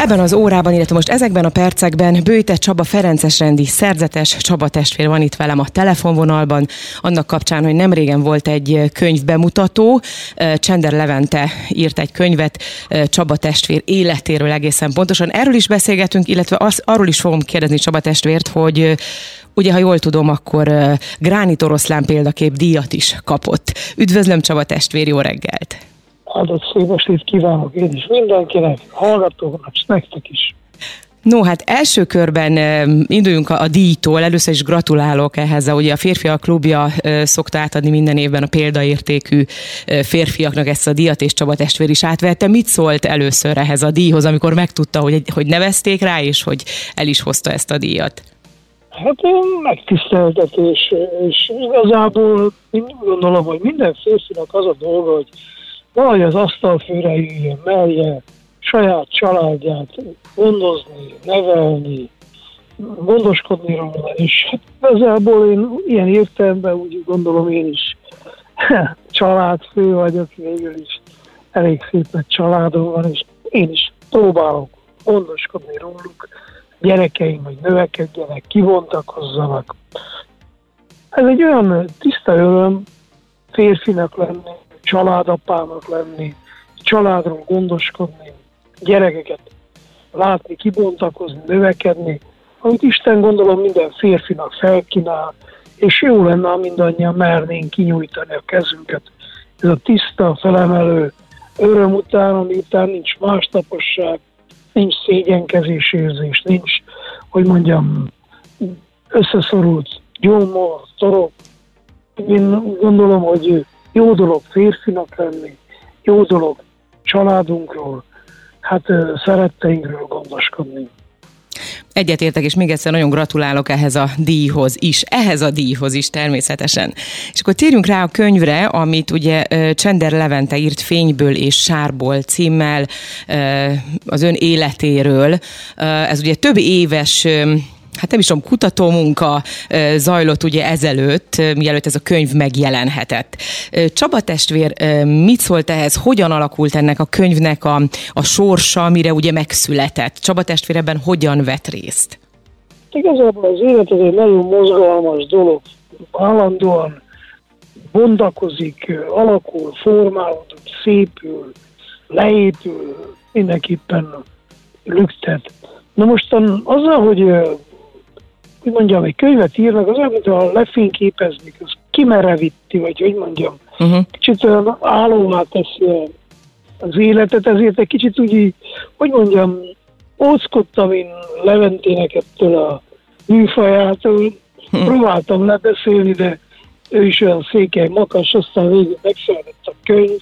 Ebben az órában, illetve most ezekben a percekben Bőte Csaba Ferences rendi szerzetes Csaba testvér van itt velem a telefonvonalban. Annak kapcsán, hogy nem régen volt egy könyv bemutató. Csender Levente írt egy könyvet Csaba testvér életéről egészen pontosan. Erről is beszélgetünk, illetve az, arról is fogom kérdezni Csaba testvért, hogy Ugye, ha jól tudom, akkor Gránit Oroszlán példakép díjat is kapott. Üdvözlöm Csaba testvér, jó reggelt! Áldott szép estét kívánok én is mindenkinek, hallgatóknak, és nektek is. No, hát első körben induljunk a, a díjtól. Először is gratulálok ehhez. Ugye a férfiak klubja szokta átadni minden évben a példaértékű férfiaknak ezt a díjat, és Csaba testvér is átvette. Mit szólt először ehhez a díjhoz, amikor megtudta, hogy, hogy nevezték rá, és hogy el is hozta ezt a díjat? Hát megtiszteltetés, és igazából én gondolom, hogy minden férfinak az a dolga, hogy valahogy az asztalfőre üljön, merje saját családját gondozni, nevelni, gondoskodni róla, és hát igazából én ilyen értelemben úgy gondolom én is családfő vagyok végül is, elég szép nagy családom van, és én is próbálok gondoskodni róluk, gyerekeim, hogy növekedjenek, kivontakozzanak. Ez egy olyan tiszta öröm férfinak lenni, családapának lenni, családról gondoskodni, gyerekeket látni, kibontakozni, növekedni, amit Isten gondolom minden férfinak felkínál, és jó lenne, ha mindannyian mernénk kinyújtani a kezünket. Ez a tiszta, felemelő öröm után, ami után nincs másnaposság, nincs szégyenkezés érzés, nincs, hogy mondjam, összeszorult gyomor, torok. Én gondolom, hogy jó dolog férfinak lenni, jó dolog családunkról, hát szeretteinkről gondoskodni. Egyetértek, és még egyszer nagyon gratulálok ehhez a díjhoz is, ehhez a díjhoz is természetesen. És akkor térjünk rá a könyvre, amit ugye Csender Levente írt Fényből és Sárból címmel az ön életéről. Ez ugye több éves hát nem is tudom, kutatómunka zajlott ugye ezelőtt, mielőtt ez a könyv megjelenhetett. Csaba testvér mit szólt ehhez, hogyan alakult ennek a könyvnek a, a sorsa, mire ugye megszületett? Csaba testvér ebben hogyan vett részt? Igazából az élet az egy nagyon mozgalmas dolog. Állandóan bondakozik, alakul, formálódik, szépül, leépül, mindenképpen lüktet. Na mostan azzal, hogy hogy mondjam, egy könyvet írnak, az olyan, mintha lefényképeznék, az kimerevíti, vagy hogy mondjam, uh-huh. kicsit olyan állóvá teszi az életet, ezért egy kicsit úgy, hogy mondjam, óckodtam én Leventének ettől a műfajától, uh-huh. próbáltam lebeszélni, de ő is olyan székely, makas, aztán végül megszületett a könyv.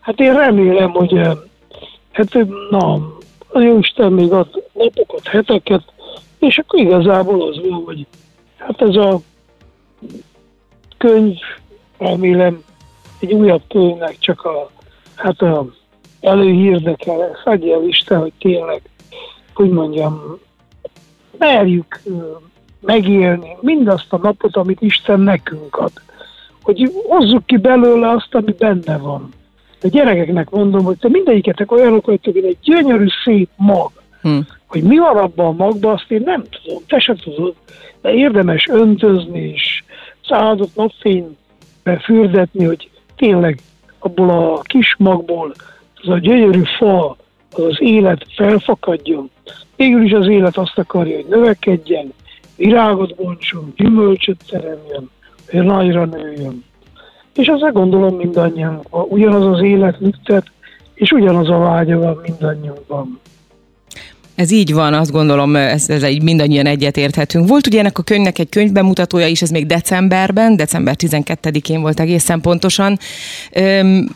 Hát én remélem, hogy hát na, a Jóisten még ad napokat, heteket, és akkor igazából az van, hogy hát ez a könyv, remélem, egy újabb könyvnek csak a, hát a előhírdekel, adja el Isten, hogy tényleg, hogy mondjam, merjük megélni mindazt a napot, amit Isten nekünk ad. Hogy hozzuk ki belőle azt, ami benne van. A gyerekeknek mondom, hogy te mindegyiketek olyanok vagytok, hogy egy gyönyörű, szép mag. Hmm. Hogy mi van abban a magban, azt én nem tudom, te sem tudod, de érdemes öntözni és szállodott napfénybe fürdetni, hogy tényleg abból a kis magból az a gyönyörű fa, az, az élet felfakadjon. Végül is az élet azt akarja, hogy növekedjen, virágot bontson, gyümölcsöt teremjen, hogy nagyra nőjön. És azért gondolom mindannyian, ugyanaz az élet lüktet, és ugyanaz a vágya van mindannyiunkban. Ez így van, azt gondolom, ez, ez egy mindannyian egyetérthetünk. Volt ugye ennek a könyvnek egy könyvbemutatója is, ez még decemberben, december 12-én volt egészen pontosan.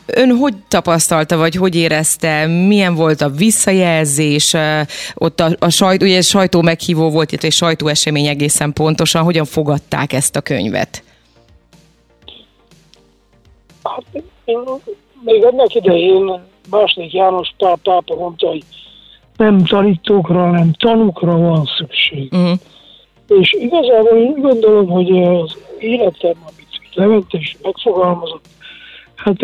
Ön hogy tapasztalta, vagy hogy érezte, milyen volt a visszajelzés, ott a, a sajt, ugye sajtó meghívó volt, illetve egy sajtóesemény egészen pontosan, hogyan fogadták ezt a könyvet? Hát, én még annak idején második János pápa mondta, hogy nem tanítókra, hanem tanukra van szükség. Uh-huh. És igazából én úgy gondolom, hogy az életem, amit Levente is megfogalmazott, hát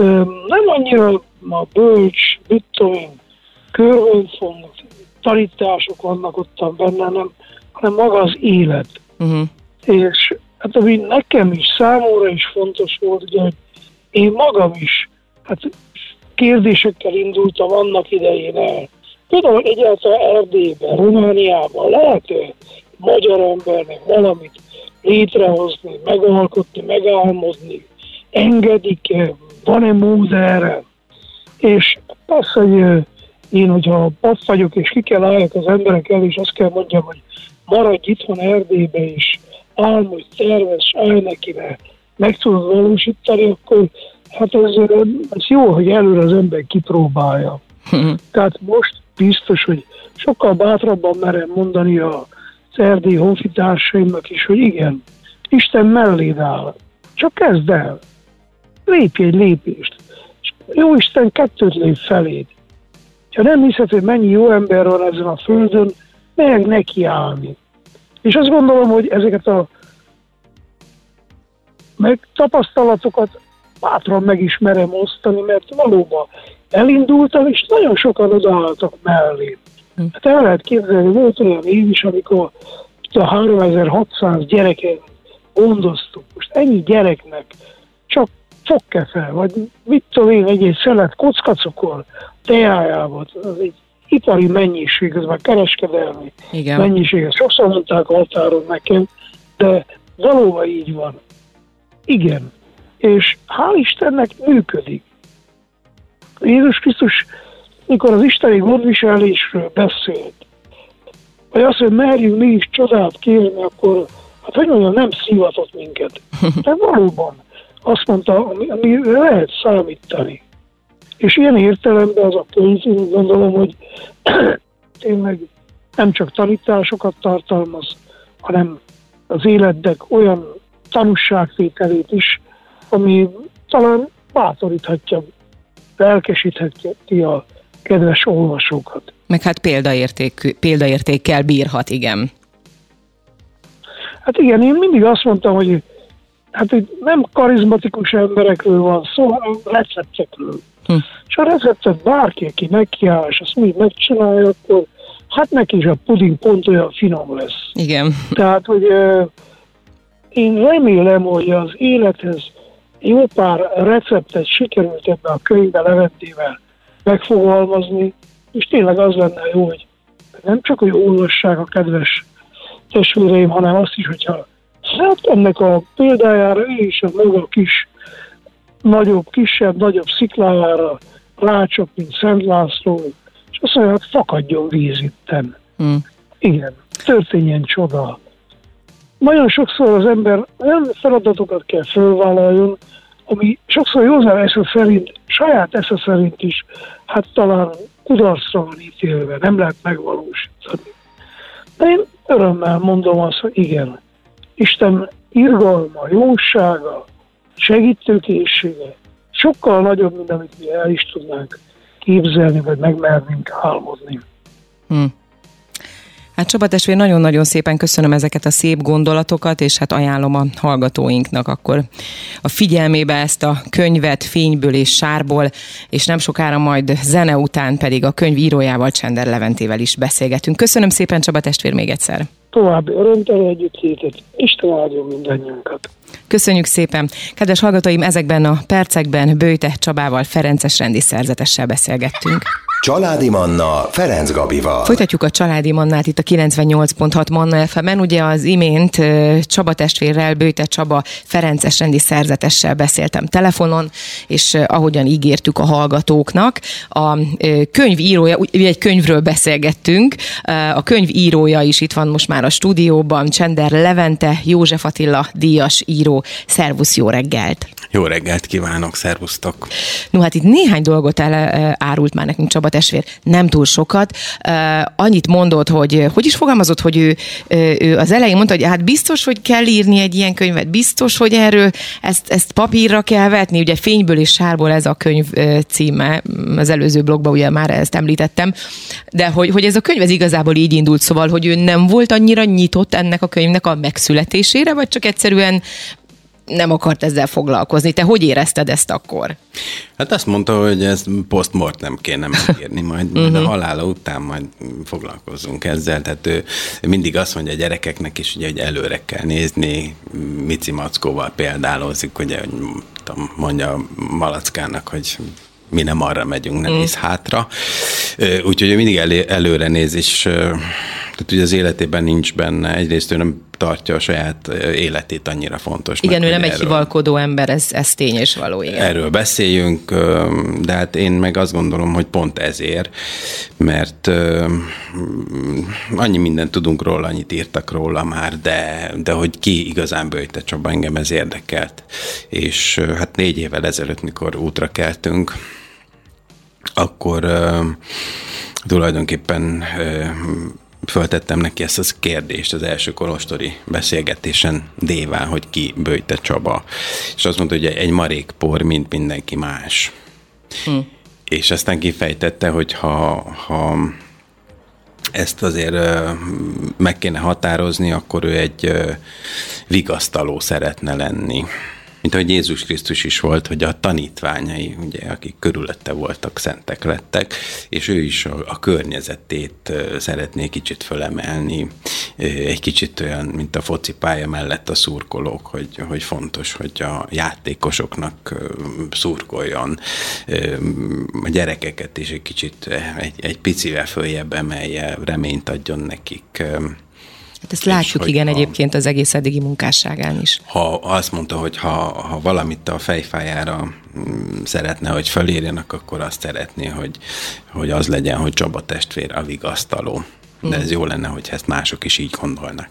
nem annyira a bölcs, mit tudom én, körvonfont, tanítások vannak ott benne, nem, hanem maga az élet. Uh-huh. És hát ami nekem is, számomra is fontos volt, ugye, hogy én magam is, hát kérdésekkel indultam annak idején el. Például egyáltalán Erdélyben, Romániában lehet magyar embernek valamit létrehozni, megalkotni, megálmodni, engedik-e, van-e mód erre? És persze, hogy én, hogyha pap vagyok, és ki kell álljak az emberek elé, és azt kell mondjam, hogy maradj itthon Erdélybe, és álmodj, tervez, állj neki, mert meg tudod valósítani, akkor hát ez, ez jó, hogy előre az ember kipróbálja. Tehát most biztos, hogy sokkal bátrabban merem mondani a erdélyi honfitársaimnak is, hogy igen, Isten melléd áll. Csak kezd el. Lépj egy lépést. Jó Isten kettőt lép feléd. Ha nem hiszed, hogy mennyi jó ember van ezen a földön, meg neki állni. És azt gondolom, hogy ezeket a meg tapasztalatokat bátran meg is merem osztani, mert valóban elindultam, és nagyon sokan odaálltak mellé. Hm. Hát el lehet képzelni, volt olyan év is, amikor a 3600 gyereken gondoztuk. Most ennyi gyereknek csak fogkefe, vagy mit tudom én, egy, egy szelet kockacukor teájával, az egy ipari mennyiség, ez már kereskedelmi Igen. mennyiség. Ezt sokszor mondták a határon nekem, de valóban így van. Igen. És hál' Istennek működik. Jézus Krisztus, mikor az isteni gondviselésről beszélt, vagy azt, hogy merjünk mi is csodát kérni, akkor, hát hogy mondjam, nem szívatott minket. De valóban azt mondta, ami, ami lehet számítani. És ilyen értelemben az a könyv, úgy gondolom, hogy tényleg nem csak tanításokat tartalmaz, hanem az életnek olyan tanúságtételét is, ami talán bátoríthatja, lelkesítheti a kedves olvasókat. Meg hát példaérték, példaértékkel bírhat, igen. Hát igen, én mindig azt mondtam, hogy hát hogy nem karizmatikus emberekről van szó, hanem receptekről. Hm. És a receptet bárki, aki nekiáll, és azt mind megcsinálja, akkor hát neki is a puding pont olyan finom lesz. Igen. Tehát, hogy én remélem, hogy az élethez jó pár receptet sikerült ebbe a könyvbe Leventével megfogalmazni, és tényleg az lenne jó, hogy nem csak, hogy olvassák a kedves testvéreim, hanem azt is, hogyha hát ennek a példájára ő is a maga kis, nagyobb, kisebb, nagyobb sziklájára rácsok, mint Szent László, és azt mondja, hogy fakadjon víz itten. Hmm. Igen, történjen csoda. Nagyon sokszor az ember olyan feladatokat kell fölvállaljon, ami sokszor józan esze szerint, saját esze szerint is, hát talán kudarcra van ítélve, nem lehet megvalósítani. De én örömmel mondom azt, hogy igen, Isten irgalma, jósága, segítőkészsége sokkal nagyobb, mint amit mi el is tudnánk képzelni, vagy megmernénk álmodni. Hmm. Hát Csaba testvér, nagyon-nagyon szépen köszönöm ezeket a szép gondolatokat, és hát ajánlom a hallgatóinknak akkor a figyelmébe ezt a könyvet fényből és sárból, és nem sokára majd zene után pedig a könyv írójával, Csender Leventével is beszélgetünk. Köszönöm szépen Csaba testvér még egyszer. További örömteli együttlétet. Isten áldjon mindannyiunkat. Köszönjük szépen! Kedves hallgatóim, ezekben a percekben Bőte Csabával Ferences rendi szerzetessel beszélgettünk. Családi Manna Ferenc Gabival. Folytatjuk a Családi Mannát itt a 98.6 Manna fm -en. Ugye az imént Csaba testvérrel, Bőte Csaba Ferences rendi szerzetessel beszéltem telefonon, és ahogyan ígértük a hallgatóknak, a könyv írója, ugye egy könyvről beszélgettünk, a könyv írója is itt van most már a stúdióban, Csender Levente, József Attila, díjas író. Szervusz, jó reggelt! Jó reggelt kívánok, szervusztok! No hát itt néhány dolgot elárult már nekünk Csaba testvér, nem túl sokat. Annyit mondott, hogy hogy is fogalmazott, hogy ő, ő az elején mondta, hogy hát biztos, hogy kell írni egy ilyen könyvet, biztos, hogy erről ezt, ezt papírra kell vetni, ugye fényből és sárból ez a könyv címe, az előző blogban ugye már ezt említettem, de hogy, hogy ez a könyv ez igazából így indult, szóval, hogy ő nem volt annyira nyitott ennek a könyvnek a megszületésére, vagy csak egyszerűen nem akart ezzel foglalkozni. Te hogy érezted ezt akkor? Hát azt mondta, hogy ez nem kéne megírni, majd, majd a mhm. halála után majd foglalkozzunk ezzel. Tehát ő mindig azt mondja a gyerekeknek is, ugye, hogy előre kell nézni, Mici Mackóval példálózik, ugye, hogy mondja Malackának, hogy mi nem arra megyünk, nem mm. néz hátra. Úgyhogy mindig elé, előre néz, és tehát ugye az életében nincs benne, egyrészt ő nem tartja a saját életét annyira fontos. Igen, ő nem egy hivalkodó ember, ez, ez tény és való. Igen. Erről beszéljünk, de hát én meg azt gondolom, hogy pont ezért, mert annyi mindent tudunk róla, annyit írtak róla már, de, de hogy ki igazán Böjte Csaba, engem ez érdekelt. És hát négy évvel ezelőtt, mikor útra keltünk, akkor tulajdonképpen föltettem neki ezt az kérdést az első kolostori beszélgetésen Déván, hogy ki Böjte Csaba. És azt mondta, hogy egy marék por, mint mindenki más. Hm. És aztán kifejtette, hogy ha, ha ezt azért meg kéne határozni, akkor ő egy vigasztaló szeretne lenni mint ahogy Jézus Krisztus is volt, hogy a tanítványai, ugye, akik körülötte voltak, szentek lettek, és ő is a, a környezetét szeretné kicsit fölemelni, egy kicsit olyan, mint a focipálya mellett a szurkolók, hogy, hogy fontos, hogy a játékosoknak szurkoljon, a gyerekeket is egy kicsit egy, egy picivel följebb emelje, reményt adjon nekik, Hát ezt látjuk, igen, ha, egyébként az egész eddigi munkásságán is. Ha azt mondta, hogy ha, ha valamit a fejfájára mm, szeretne, hogy felírjanak, akkor azt szeretné, hogy, hogy az legyen, hogy Csaba testvér a vigasztaló. De ez mm. jó lenne, hogy ezt mások is így gondolnak.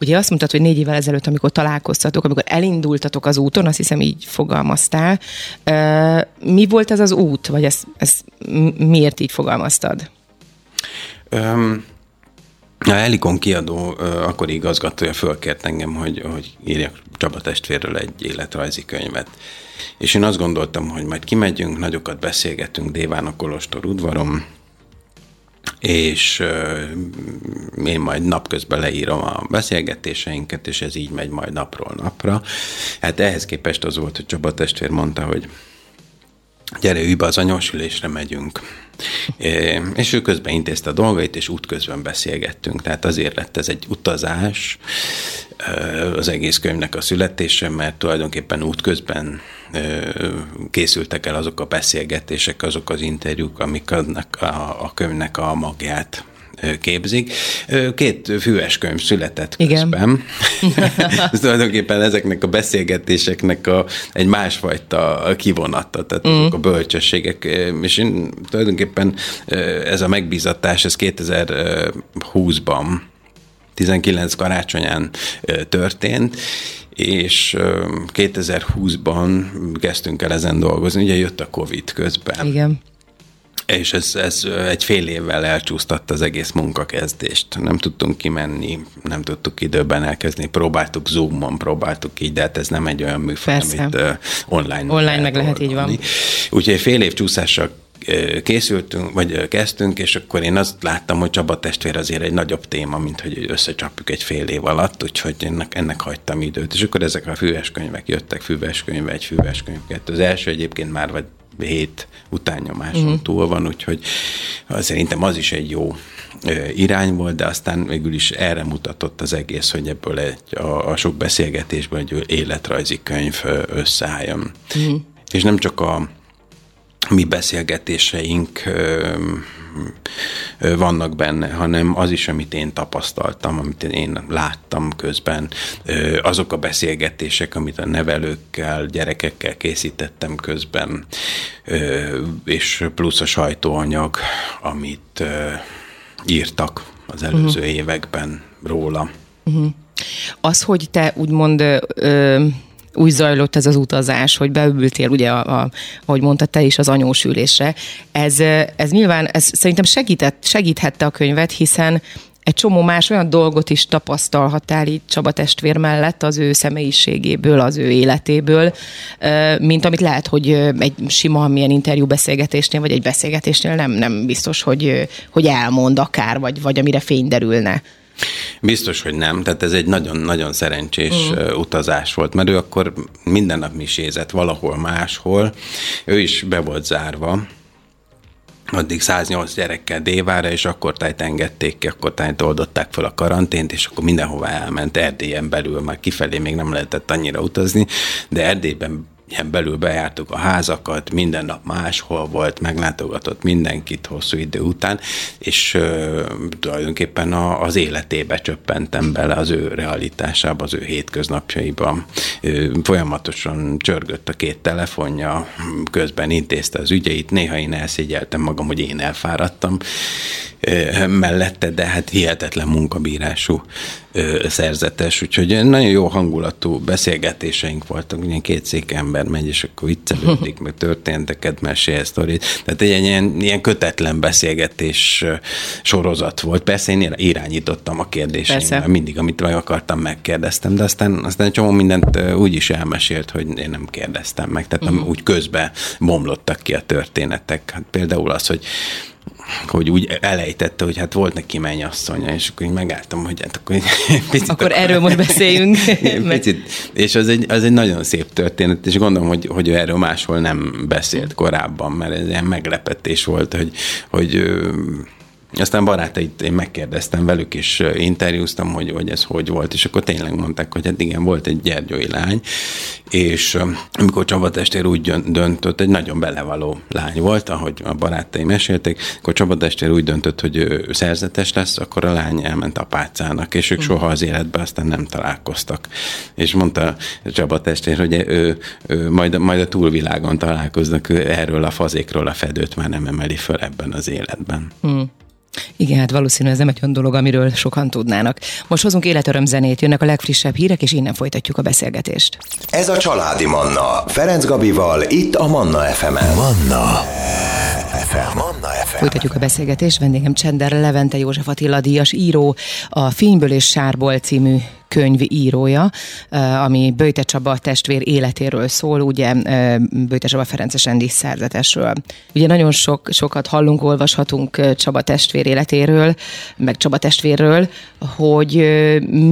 Ugye azt mondtad, hogy négy évvel ezelőtt, amikor találkoztatok, amikor elindultatok az úton, azt hiszem így fogalmaztál. Mi volt ez az út, vagy ezt, ezt miért így fogalmaztad? Um, a Elikon kiadó akkori igazgatója fölkért engem, hogy, hogy írjak Csaba testvérről egy életrajzi könyvet. És én azt gondoltam, hogy majd kimegyünk, nagyokat beszélgetünk Déván a Kolostor udvarom, és uh, én majd napközben leírom a beszélgetéseinket, és ez így megy majd napról napra. Hát ehhez képest az volt, hogy Csaba testvér mondta, hogy gyere, ülj be az anyósülésre, megyünk. És ő közben intézte a dolgait, és útközben beszélgettünk. Tehát azért lett ez egy utazás, az egész könyvnek a születése, mert tulajdonképpen útközben készültek el azok a beszélgetések, azok az interjúk, amik adnak a, a könyvnek a magját képzik. Két füves könyv született Igen. közben. Ez tulajdonképpen ezeknek a beszélgetéseknek a, egy másfajta kivonata, tehát mm. azok a bölcsességek, és én tulajdonképpen ez a megbízatás, ez 2020-ban 19 karácsonyán történt, és 2020-ban kezdtünk el ezen dolgozni, ugye jött a Covid közben. Igen. És ez, ez egy fél évvel elcsúsztatta az egész munkakezdést. Nem tudtunk kimenni, nem tudtuk időben elkezdeni. Próbáltuk Zoom-on, próbáltuk így, de hát ez nem egy olyan műfaj, Persze. amit uh, online Online meg lehet, így van. Úgyhogy fél év csúszással készültünk, vagy kezdtünk, és akkor én azt láttam, hogy Csaba testvér azért egy nagyobb téma, mint hogy összecsapjuk egy fél év alatt, úgyhogy ennek, ennek hagytam időt. És akkor ezek a füves könyvek jöttek, füves könyv, egy füves könyv, kettő. Az első egyébként már vagy hét utányomáson uh-huh. túl van, úgyhogy szerintem az is egy jó irány volt, de aztán végül is erre mutatott az egész, hogy ebből egy, a, a sok beszélgetésből egy életrajzi könyv összeálljon. Uh-huh. És nem csak a mi beszélgetéseink vannak benne, hanem az is, amit én tapasztaltam, amit én láttam közben, azok a beszélgetések, amit a nevelőkkel, gyerekekkel készítettem közben, és plusz a sajtóanyag, amit írtak az előző uh-huh. években róla. Uh-huh. Az, hogy te úgymond ö, úgy zajlott ez az utazás, hogy beültél, ugye, a, a, ahogy mondta te is, az anyós ülésre. Ez, ez nyilván, ez szerintem segített, segíthette a könyvet, hiszen egy csomó más olyan dolgot is tapasztalhattál így Csaba testvér mellett az ő személyiségéből, az ő életéből, mint amit lehet, hogy egy sima milyen interjú beszélgetésnél, vagy egy beszélgetésnél nem, nem biztos, hogy, hogy elmond akár, vagy, vagy amire fény derülne. Biztos, hogy nem. Tehát ez egy nagyon-nagyon szerencsés mm. utazás volt, mert ő akkor minden nap misézett valahol máshol. Ő is be volt zárva, addig 108 gyerekkel Dévára, és akkor tájt engedték ki, akkor tájt oldották fel a karantént, és akkor mindenhova elment Erdélyen belül, már kifelé még nem lehetett annyira utazni, de Erdélyben ilyen belül bejártuk a házakat, minden nap máshol volt, meglátogatott mindenkit hosszú idő után, és ö, tulajdonképpen a, az életébe csöppentem bele, az ő realitásába, az ő hétköznapjaiba. Ö, folyamatosan csörgött a két telefonja, közben intézte az ügyeit, néha én elszégyeltem magam, hogy én elfáradtam, mellette, de hát hihetetlen munkabírású szerzetes, úgyhogy nagyon jó hangulatú beszélgetéseink voltak, ugye két szék ember megy, és akkor viccelődik, meg történteket mesél, sztorit. Tehát egy ilyen, ilyen kötetlen beszélgetés sorozat volt. Persze én irányítottam a kérdéseimmel, mindig, amit meg akartam, megkérdeztem, de aztán, aztán csomó mindent úgy is elmesélt, hogy én nem kérdeztem meg. Tehát uh-huh. úgy közben bomlottak ki a történetek. Hát például az, hogy hogy úgy elejtette, hogy hát volt neki mennyasszonya, és akkor így megálltam, hogy hát akkor picit... Akkor, akkor erről most beszéljünk. picit, és az egy, az egy nagyon szép történet, és gondolom, hogy, hogy ő erről máshol nem beszélt korábban, mert ez ilyen meglepetés volt, hogy, hogy aztán barátait én megkérdeztem velük, és interjúztam, hogy, hogy ez hogy volt, és akkor tényleg mondták, hogy hát igen, volt egy gyergyói lány, és amikor Csaba Testvér úgy döntött, egy nagyon belevaló lány volt, ahogy a barátaim mesélték, akkor Csaba Testvér úgy döntött, hogy ő szerzetes lesz, akkor a lány elment apácának, és ők mm. soha az életben aztán nem találkoztak. És mondta Csaba Testvér, hogy ő, ő majd, majd a túlvilágon találkoznak, ő erről a fazékról a fedőt már nem emeli föl ebben az életben. Mm. Igen, hát valószínűleg ez nem egy olyan dolog, amiről sokan tudnának. Most hozunk életöröm zenét, jönnek a legfrissebb hírek, és innen folytatjuk a beszélgetést. Ez a Családi Manna, Ferenc Gabival, itt a Manna FM-en. Manna FM. Manna FM. Folytatjuk a beszélgetést, vendégem Csender Levente József Attila díjas író, a Fényből és Sárból című könyv írója, ami Böjte Csaba testvér életéről szól, ugye Böjte Csaba Ferences Endi szerzetesről. Ugye nagyon sok, sokat hallunk, olvashatunk Csaba testvér életéről, meg Csaba testvérről, hogy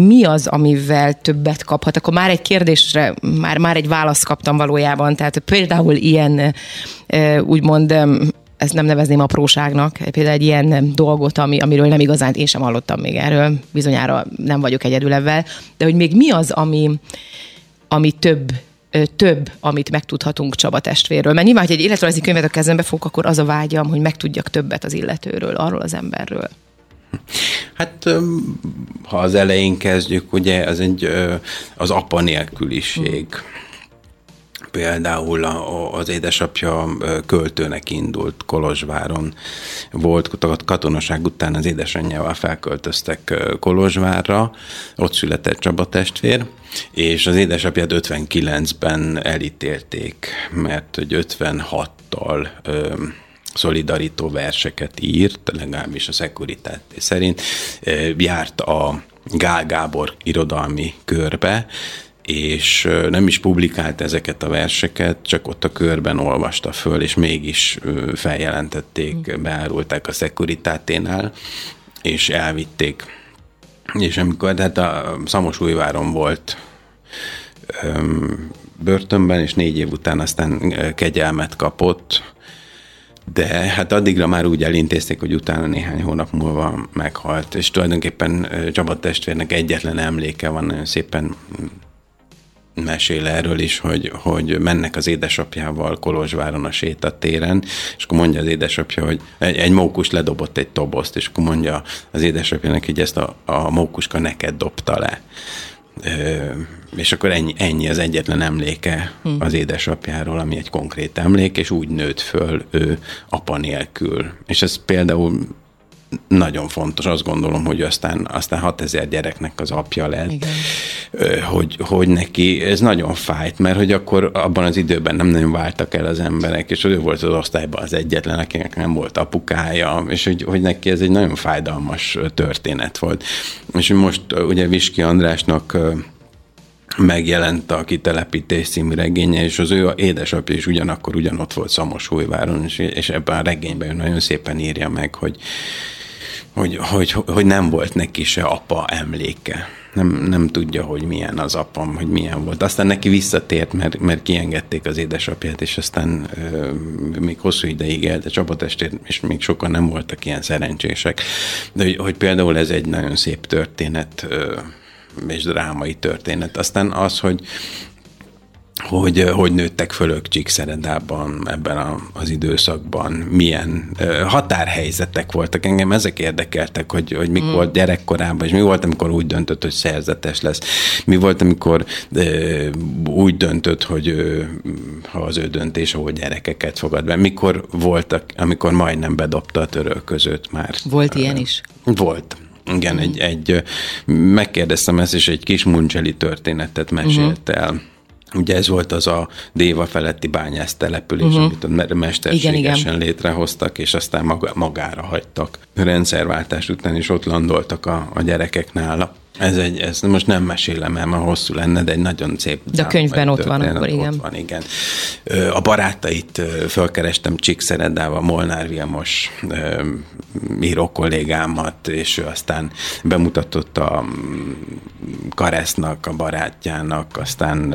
mi az, amivel többet kaphat. Akkor már egy kérdésre, már, már egy választ kaptam valójában, tehát például ilyen úgymond ezt nem nevezném apróságnak, például egy ilyen dolgot, ami, amiről nem igazán én sem hallottam még erről, bizonyára nem vagyok egyedül ebben, de hogy még mi az, ami, ami több több, amit megtudhatunk Csaba testvérről. Mert nyilván, hogy egy életrajzi könyvet a kezembe fog, akkor az a vágyam, hogy megtudjak többet az illetőről, arról az emberről. Hát, ha az elején kezdjük, ugye, az egy az apa nélküliség. Például az édesapja költőnek indult Kolozsváron. Volt katonaság után az édesanyjával felköltöztek Kolozsvárra, ott született Csaba testvér, és az édesapját 59-ben elítélték, mert hogy 56-tal szolidarító verseket írt, legalábbis a szekuritát szerint, járt a Gál Gábor irodalmi körbe, és nem is publikált ezeket a verseket, csak ott a körben olvasta föl, és mégis feljelentették, hm. beárulták a szekuritáténál, és elvitték. És amikor, tehát a Szamosújváron volt börtönben, és négy év után aztán kegyelmet kapott, de hát addigra már úgy elintézték, hogy utána néhány hónap múlva meghalt, és tulajdonképpen Csaba testvérnek egyetlen emléke van, nagyon szépen mesél erről is, hogy, hogy mennek az édesapjával Kolozsváron a sétatéren, és akkor mondja az édesapja, hogy egy, egy mókus ledobott egy tobozt, és akkor mondja az édesapjának, hogy ezt a, a mókuska neked dobta le. Ö, és akkor ennyi, ennyi az egyetlen emléke hm. az édesapjáról, ami egy konkrét emlék, és úgy nőtt föl ő apa nélkül. És ez például nagyon fontos, azt gondolom, hogy aztán, aztán 6000 gyereknek az apja lett, Igen. hogy, hogy neki ez nagyon fájt, mert hogy akkor abban az időben nem nagyon váltak el az emberek, és ő volt az osztályban az egyetlen, akinek nem volt apukája, és hogy, hogy neki ez egy nagyon fájdalmas történet volt. És most ugye Viski Andrásnak megjelent a Kitelepítés című regénye, és az ő édesapja is ugyanakkor ugyanott volt Szamosújváron, és, és ebben a regényben nagyon szépen írja meg, hogy hogy, hogy, hogy nem volt neki se apa emléke. Nem, nem tudja, hogy milyen az apam, hogy milyen volt. Aztán neki visszatért, mert, mert kiengedték az édesapját, és aztán ö, még hosszú ideig élt a csapatestét, és még sokan nem voltak ilyen szerencsések. De hogy, hogy például ez egy nagyon szép történet, ö, és drámai történet. Aztán az, hogy hogy hogy nőttek föl ők Csíkszeredában ebben a, az időszakban, milyen uh, határhelyzetek voltak. Engem ezek érdekeltek, hogy, hogy mik mm. volt gyerekkorában, és mi volt, amikor úgy döntött, hogy szerzetes lesz. Mi volt, amikor uh, úgy döntött, hogy uh, ha az ő döntés, ahol gyerekeket fogad be. Mikor voltak, amikor majdnem bedobta a törölközőt már. Volt ilyen is? Volt. Igen, mm. egy, egy, megkérdeztem ezt, és egy kis muncseli történetet mesélt mm-hmm. Ugye ez volt az a Déva feletti bányász település, uh-huh. amit a mesterségesen igen, igen. létrehoztak, és aztán maga, magára hagytak. Rendszerváltás után is ott landoltak a, a gyerekek nála. Ez egy, ez most nem mesélem el, mert hosszú lenne, de egy nagyon szép. De a könyvben ott van akkor, igen. Ott van, igen. A barátait fölkerestem Csíkszeredával, Molnár Vilmos író kollégámat, és ő aztán bemutatott a mm, Karesznak, a barátjának, aztán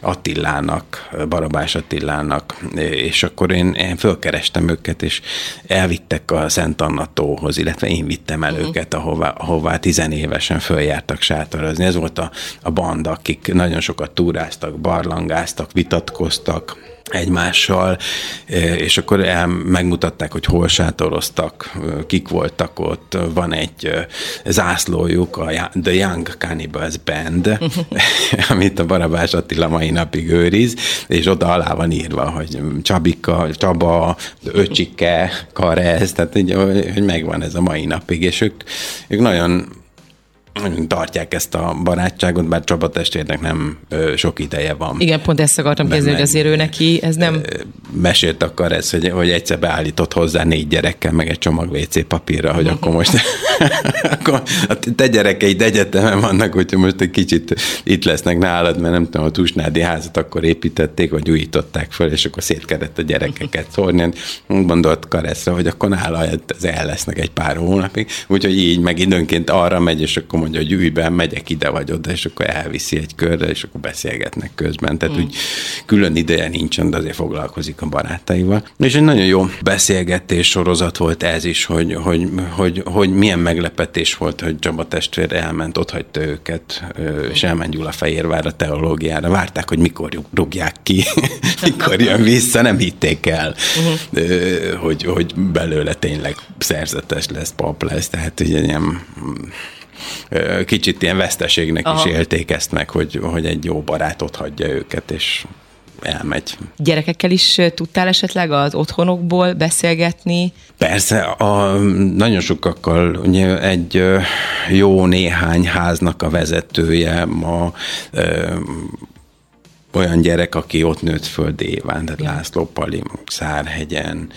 Attilának, Barabás Attilának, és akkor én, én fölkerestem őket, és elvittek a Szent Anna tóhoz, illetve én vittem el uh-huh. őket, ahová, ahová tizenévesen föl följártak sátorozni. Ez volt a, a banda, akik nagyon sokat túráztak, barlangáztak, vitatkoztak, egymással, és akkor el, megmutatták, hogy hol sátoroztak, kik voltak ott, van egy zászlójuk, a The Young Cannibals Band, amit a Barabás Attila mai napig őriz, és oda alá van írva, hogy Csabika, Csaba, Öcsike, Karez, tehát hogy megvan ez a mai napig, és ők, ők nagyon tartják ezt a barátságot, bár Csaba testvérnek nem ö, sok ideje van. Igen, pont ezt akartam kérdezni, hogy azért ő neki ez nem... Mesélt akar ez, hogy, hogy egyszer beállított hozzá négy gyerekkel, meg egy csomag WC papírra, hogy akkor most akkor a te gyerekeid egyetemen vannak, hogyha most egy kicsit itt lesznek nálad, mert nem tudom, a Tusnádi házat akkor építették, vagy újították föl, és akkor szétkedett a gyerekeket szórni. Gondolt Kareszre, hogy akkor nála ez el lesznek egy pár hónapig, úgyhogy így meg időnként arra megy, és akkor mondja, hogy ülj be, megyek ide vagy oda, és akkor elviszi egy körre, és akkor beszélgetnek közben. Tehát mm. úgy külön ideje nincsen, de azért foglalkozik a barátaival. És egy nagyon jó beszélgetés sorozat volt ez is, hogy, hogy, hogy, hogy milyen meglepetés volt, hogy Csaba testvér elment, ott hagyta őket, és elment Fehérvárra teológiára. Várták, hogy mikor rúgják ki, mikor jön vissza, nem hitték el, uh-huh. hogy, hogy belőle tényleg szerzetes lesz, pap lesz, tehát ugye ilyen kicsit ilyen veszteségnek Aha. is élték ezt meg, hogy, hogy egy jó barátot hagyja őket, és elmegy. Gyerekekkel is tudtál esetleg az otthonokból beszélgetni? Persze, a, nagyon sokakkal ugye egy jó néhány háznak a vezetője ma olyan gyerek, aki ott nőtt föl Déván, tehát. László Pali, Szárhegyen,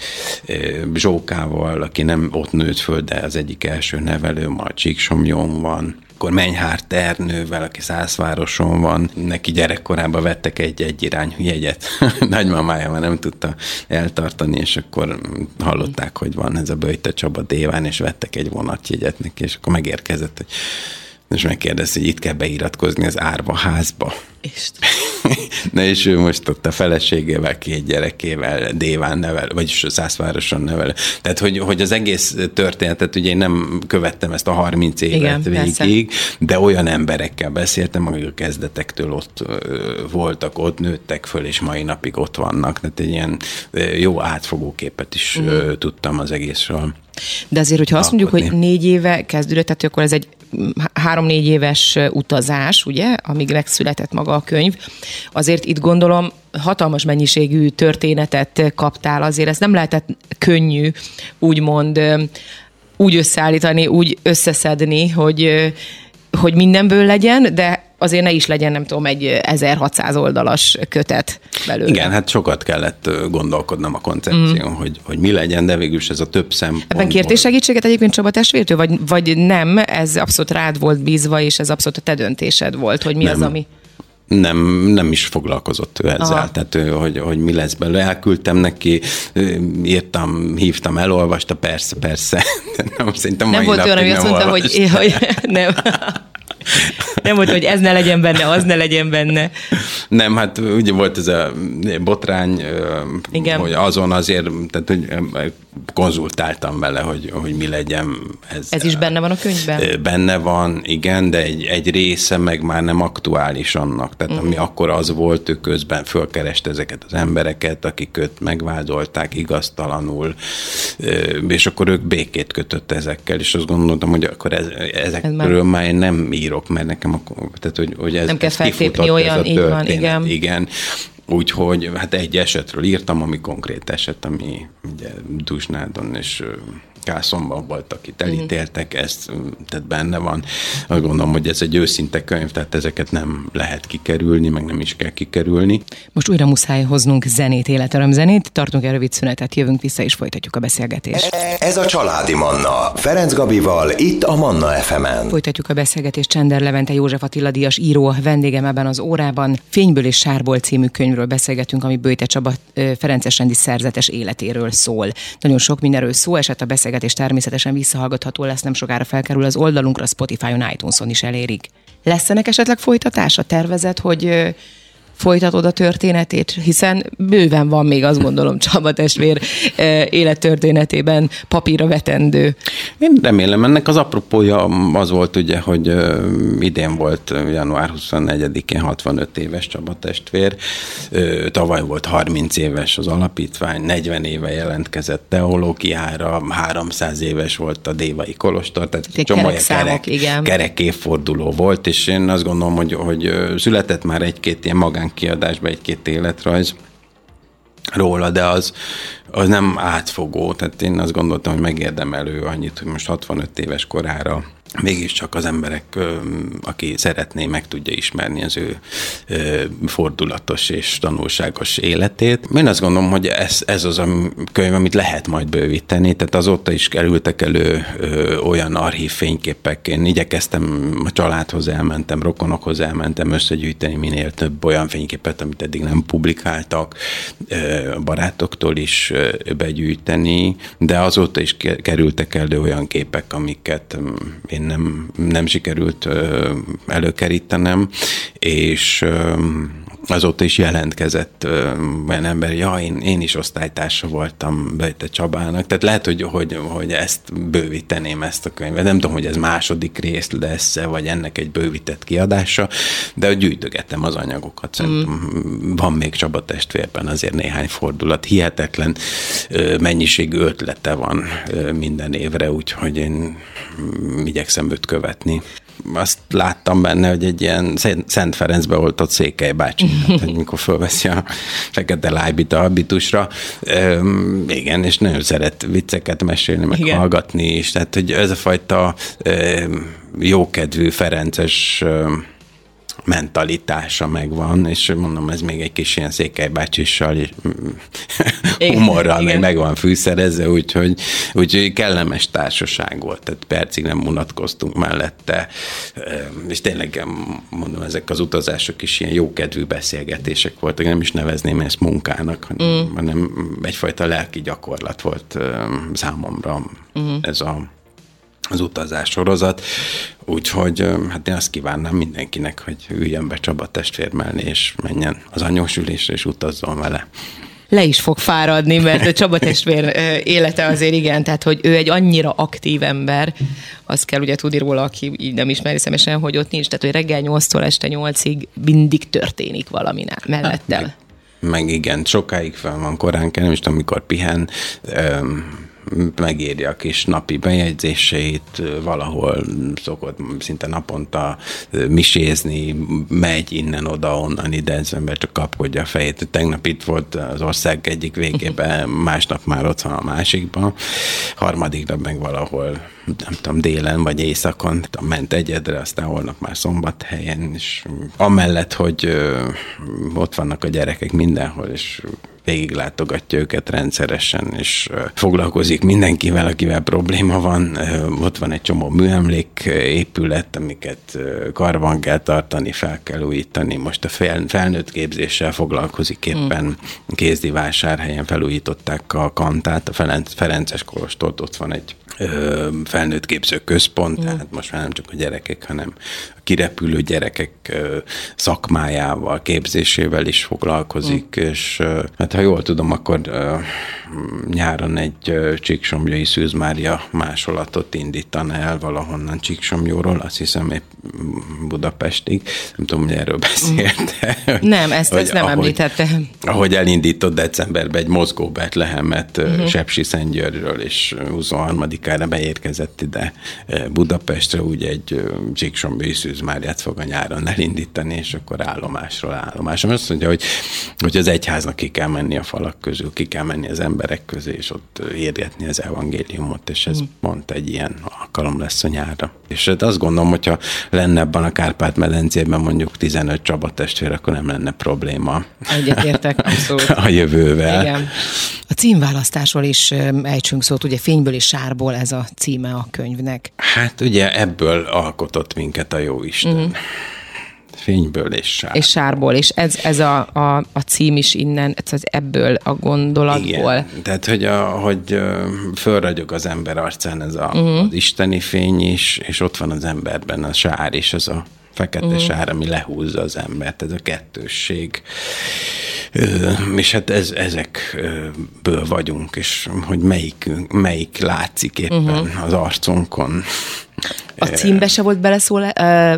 Zsókával, aki nem ott nőtt föl, de az egyik első nevelő, ma Csíksomjon van akkor Menyhár Ternővel, aki Szászvároson van, neki gyerekkorában vettek egy egyirányú jegyet. Nagymamája már nem tudta eltartani, és akkor hallották, hogy van ez a Böjte Csaba Déván, és vettek egy vonatjegyet neki, és akkor megérkezett, hogy és megkérdezi, hogy itt kell beiratkozni az árva házba. Isten. Na és ő most ott a feleségével, két gyerekével Déván nevel, vagyis Szászvároson nevel. Tehát, hogy, hogy az egész történetet, ugye én nem követtem ezt a 30 évet Igen, végig, persze. de olyan emberekkel beszéltem, akik a kezdetektől ott voltak, ott nőttek föl, és mai napig ott vannak. Tehát egy ilyen jó átfogó képet is uh-huh. tudtam az egészről. De azért, hogyha azt mondjuk, hogy négy éve kezdődött, tehát akkor ez egy három-négy éves utazás, ugye, amíg megszületett maga a könyv, azért itt gondolom hatalmas mennyiségű történetet kaptál, azért ez nem lehetett könnyű, úgymond úgy összeállítani, úgy összeszedni, hogy, hogy mindenből legyen, de azért ne is legyen, nem tudom, egy 1600 oldalas kötet belőle. Igen, hát sokat kellett gondolkodnom a koncepción, mm. hogy, hogy mi legyen, de végül is ez a több szempont. Ebben kértél segítséget egyébként Csaba testvértől, vagy, vagy nem, ez abszolút rád volt bízva, és ez abszolút a te döntésed volt, hogy mi nem. az, ami... nem, nem is foglalkozott ő ezzel, Aha. tehát hogy, hogy mi lesz belőle. Elküldtem neki, írtam, hívtam, elolvasta, persze, persze. nem, szerintem nem volt olyan, ami azt mondta, hogy, hogy nem. Nem volt, hogy ez ne legyen benne, az ne legyen benne. Nem, hát ugye volt ez a botrány, Igen. hogy azon azért, tehát hogy konzultáltam vele, hogy, hogy mi legyen. Ez, ez is benne van a könyvben? Benne van, igen, de egy, egy része meg már nem aktuális annak. Tehát uh-huh. ami akkor az volt, ő közben fölkereste ezeket az embereket, akik őt megvádolták igaztalanul, és akkor ők békét kötött ezekkel, és azt gondoltam, hogy akkor ez, ezekről ez már... már nem írok, mert nekem akkor, tehát hogy, hogy ez, nem kell feltépni olyan, így van, igen. igen. Úgyhogy hát egy esetről írtam, ami konkrét eset, ami ugye Dusnádon és Kászomban volt, akit mhm. elítéltek, ez tehát benne van. Azt gondolom, hogy ez egy őszinte könyv, tehát ezeket nem lehet kikerülni, meg nem is kell kikerülni. Most újra muszáj hoznunk zenét, életöröm zenét, tartunk egy rövid szünetet, jövünk vissza és folytatjuk a beszélgetést. Ez a Családi Manna, Ferenc Gabival, itt a Manna fm -en. Folytatjuk a beszélgetést Csender Levente József Attila Díjas író vendégem ebben az órában. Fényből és Sárból című könyvről beszélgetünk, ami Bőte Csaba Ferences rendi szerzetes életéről szól. Nagyon sok mindenről szó esett a beszélgetés és természetesen visszahallgatható lesz, nem sokára felkerül az oldalunkra, Spotify-on, iTunes-on is elérik. Lesz ennek esetleg folytatása? Tervezet, hogy folytatod a történetét, hiszen bőven van még azt gondolom Csaba testvér élettörténetében papírra vetendő. Én remélem, ennek az apropója az volt ugye, hogy idén volt január 24-én 65 éves Csaba testvér, tavaly volt 30 éves az alapítvány, 40 éve jelentkezett teológiára, 300 éves volt a Dévai Kolostor, tehát egy csomó kerek, igen. kerek évforduló volt, és én azt gondolom, hogy, hogy született már egy-két ilyen magán kiadásba egy-két életrajz róla, de az, az nem átfogó, tehát én azt gondoltam, hogy megérdemelő annyit, hogy most 65 éves korára mégiscsak az emberek, aki szeretné, meg tudja ismerni az ő fordulatos és tanulságos életét. Én azt gondolom, hogy ez, ez az a könyv, amit lehet majd bővíteni, tehát azóta is kerültek elő olyan archív fényképek. Én igyekeztem, a családhoz elmentem, rokonokhoz elmentem összegyűjteni minél több olyan fényképet, amit eddig nem publikáltak, barátoktól is begyűjteni, de azóta is kerültek elő olyan képek, amiket én én nem, nem sikerült előkerítenem, és azóta is jelentkezett olyan ember, ja, én, én is osztálytársa voltam Bejte Csabának, tehát lehet, hogy, hogy, hogy ezt bővíteném ezt a könyvet. Nem tudom, hogy ez második rész lesz-e, vagy ennek egy bővített kiadása, de gyűjtögettem az anyagokat. Szerintem mm. van még Csaba testvérben azért néhány fordulat. Hihetetlen mennyiségű ötlete van minden évre, úgyhogy én mm, igyekszem őt követni azt láttam benne, hogy egy ilyen Szent Ferencbe oltott Székely bácsi, hát, amikor fölveszi a fekete lájbita habitusra. Üm, igen, és nagyon szeret vicceket mesélni, meg igen. hallgatni is. Tehát, hogy ez a fajta üm, jókedvű Ferences üm, mentalitása megvan, és mondom, ez még egy kis ilyen székely bácsissal, humorral meg, meg van fűszerezve, úgyhogy, úgyhogy kellemes társaság volt, tehát percig nem unatkoztunk mellette, és tényleg mondom, ezek az utazások is ilyen jókedvű beszélgetések voltak, nem is nevezném ezt munkának, mm. hanem egyfajta lelki gyakorlat volt számomra mm. ez a az utazás sorozat, úgyhogy hát én azt kívánnám mindenkinek, hogy üljön be Csaba testvér mellé, és menjen az anyósülésre, és utazzon vele. Le is fog fáradni, mert a Csaba testvér élete azért igen, tehát hogy ő egy annyira aktív ember, azt kell ugye tudni róla, aki így nem ismeri szemesen, hogy ott nincs, tehát hogy reggel 8-tól este 8-ig mindig történik valami mellettel. Hát, meg, igen, sokáig fel van korán kell, nem is tudom, mikor pihen, megírja a kis napi bejegyzéseit, valahol szokott szinte naponta misézni, megy innen-oda, onnan ide, ez ember csak kapkodja a fejét. Tegnap itt volt az ország egyik végében, másnap már ott van a másikban, harmadik nap meg valahol nem tudom, délen vagy éjszakon ment egyedre, aztán holnap már szombathelyen, és amellett, hogy ott vannak a gyerekek mindenhol, és végiglátogatja őket rendszeresen, és foglalkozik mindenkivel, akivel probléma van. Ott van egy csomó műemlék épület, amiket karban kell tartani, fel kell újítani. Most a fel, felnőtt képzéssel foglalkozik éppen mm. Kézdi vásárhelyen felújították a kantát, a Ferences Kolostort, ott van egy felnőtt képző központ, mm. tehát most már nem csak a gyerekek, hanem kirepülő gyerekek szakmájával, képzésével is foglalkozik, mm. és hát ha jól tudom, akkor nyáron egy Csíksomjai Szűz Mária másolatot indítana el valahonnan Csíksomjóról, azt hiszem épp Budapestig. Nem tudom, hogy erről beszélt. Nem, ezt, ezt nem ahogy, említette. Ahogy elindított decemberben egy mozgó Betlehemet uh-huh. Sepsi Szentgyörgyről, és 23-ára beérkezett ide Budapestre, úgy egy Csíksomjai Szűz Máriát fog a nyáron elindítani, és akkor állomásról állomásra. Azt mondja, hogy, hogy az egyháznak ki kell menni a falak közül, ki kell menni az emberek közé, és ott érgetni az evangéliumot, és ez mm. pont egy ilyen alkalom lesz a nyárra. És hát azt gondolom, hogyha lenne ebben a Kárpát-medencében mondjuk 15 Csaba testvér, akkor nem lenne probléma. Egyetértek, abszolút. A jövővel. Igen. A címválasztásról is ejtsünk szót, ugye fényből és sárból ez a címe a könyvnek. Hát ugye ebből alkotott minket a jó Isten. Mm fényből és sár. És sárból, és ez, ez a, a, a cím is innen, ez ebből a gondolatból. Igen, tehát hogy, a, hogy fölragyog az ember arcán ez a, uh-huh. az isteni fény is, és ott van az emberben a sár, és az a fekete uh-huh. sár, ami lehúzza az embert, ez a kettősség. És hát ez, ezekből vagyunk, és hogy melyik, melyik látszik éppen uh-huh. az arcunkon. A címbe se volt bele szól,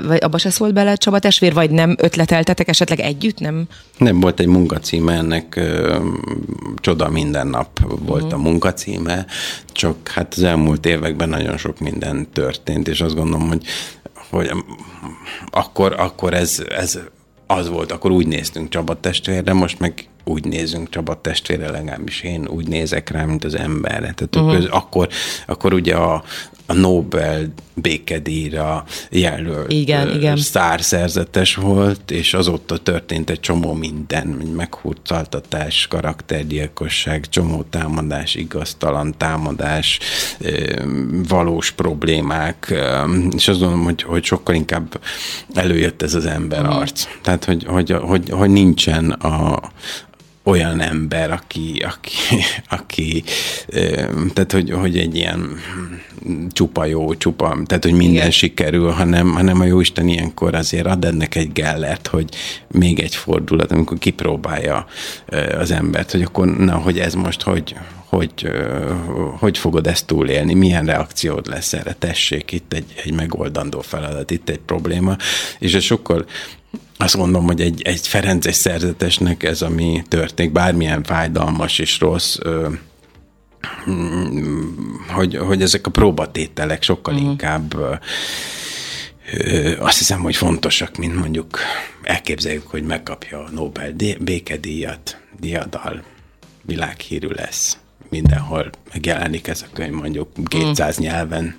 vagy abba se szólt bele Csaba testvér, vagy nem ötleteltetek esetleg együtt, nem? Nem, volt egy munkacíme ennek, Csoda minden nap volt uh-huh. a munkacíme, csak hát az elmúlt években nagyon sok minden történt, és azt gondolom, hogy, hogy akkor, akkor ez, ez az volt, akkor úgy néztünk Csaba testvérre, most meg úgy nézünk Csaba testvére, legalábbis én úgy nézek rá, mint az emberre. Tehát uh-huh. köz, akkor, akkor ugye a, a Nobel békedíjra jelölt igen, igen. sztárszerzetes volt, és azóta történt egy csomó minden, meghurcaltatás, karaktergyilkosság, csomó támadás, igaztalan támadás, valós problémák, és azt gondolom, hogy, hogy sokkal inkább előjött ez az emberarc. Mm. Tehát, hogy, hogy, hogy, hogy nincsen a, olyan ember, aki, aki, aki tehát hogy, hogy egy ilyen csupa jó, csupa, tehát hogy minden Igen. sikerül, hanem, hanem a Jóisten ilyenkor azért ad ennek egy gellert, hogy még egy fordulat, amikor kipróbálja az embert, hogy akkor na, hogy ez most hogy, hogy, hogy fogod ezt túlélni, milyen reakciód lesz erre, tessék, itt egy, egy megoldandó feladat, itt egy probléma, és ez sokkal azt mondom, hogy egy, egy Ferences szerzetesnek ez, ami történik, bármilyen fájdalmas és rossz, ö, hogy, hogy ezek a próbatételek sokkal uh-huh. inkább ö, azt hiszem, hogy fontosak, mint mondjuk elképzeljük, hogy megkapja a Nobel békedíjat, diadal, világhírű lesz mindenhol megjelenik ez a könyv mondjuk 200 mm. nyelven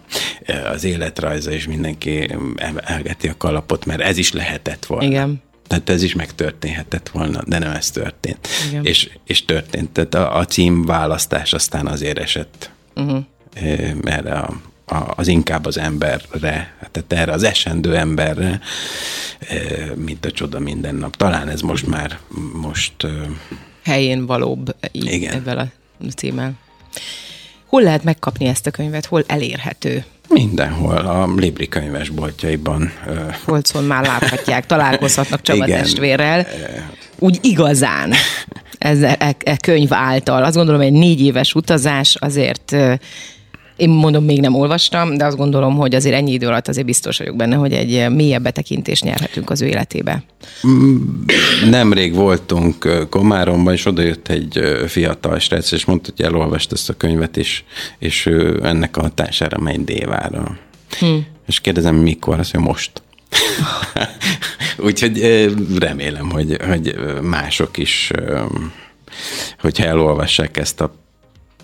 az életrajza, és mindenki elgeti a kalapot, mert ez is lehetett volna. Igen. Tehát ez is megtörténhetett volna, de nem ez történt. Igen. És, és történt. Tehát a, a cím választás aztán azért esett uh-huh. erre a, a, az inkább az emberre, tehát erre az esendő emberre, mint a csoda minden nap. Talán ez most már most helyén valóbb így Igen. ebben a címmel. Hol lehet megkapni ezt a könyvet? Hol elérhető? Mindenhol, a Libri könyvesboltjaiban. Holcon már láthatják, találkozhatnak Csaba Igen. testvérrel. Úgy igazán ez e, e könyv által. Azt gondolom, egy négy éves utazás azért én mondom, még nem olvastam, de azt gondolom, hogy azért ennyi idő alatt azért biztos vagyok benne, hogy egy mélyebb betekintést nyerhetünk az ő életébe. Nemrég voltunk Komáromban, és oda jött egy fiatal srác, és mondta, hogy elolvast ezt a könyvet, és, és ő ennek a hatására megy Dévára. Hm. És kérdezem, mikor? Azt mondja, most. Úgyhogy remélem, hogy, hogy mások is, hogyha elolvassák ezt a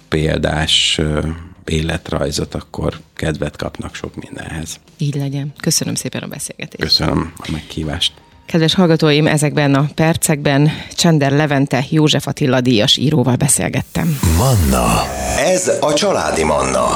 példás életrajzot, akkor kedvet kapnak sok mindenhez. Így legyen. Köszönöm szépen a beszélgetést. Köszönöm a meghívást. Kedves hallgatóim, ezekben a percekben Csender Levente József Attila díjas íróval beszélgettem. Manna. Ez a családi Manna.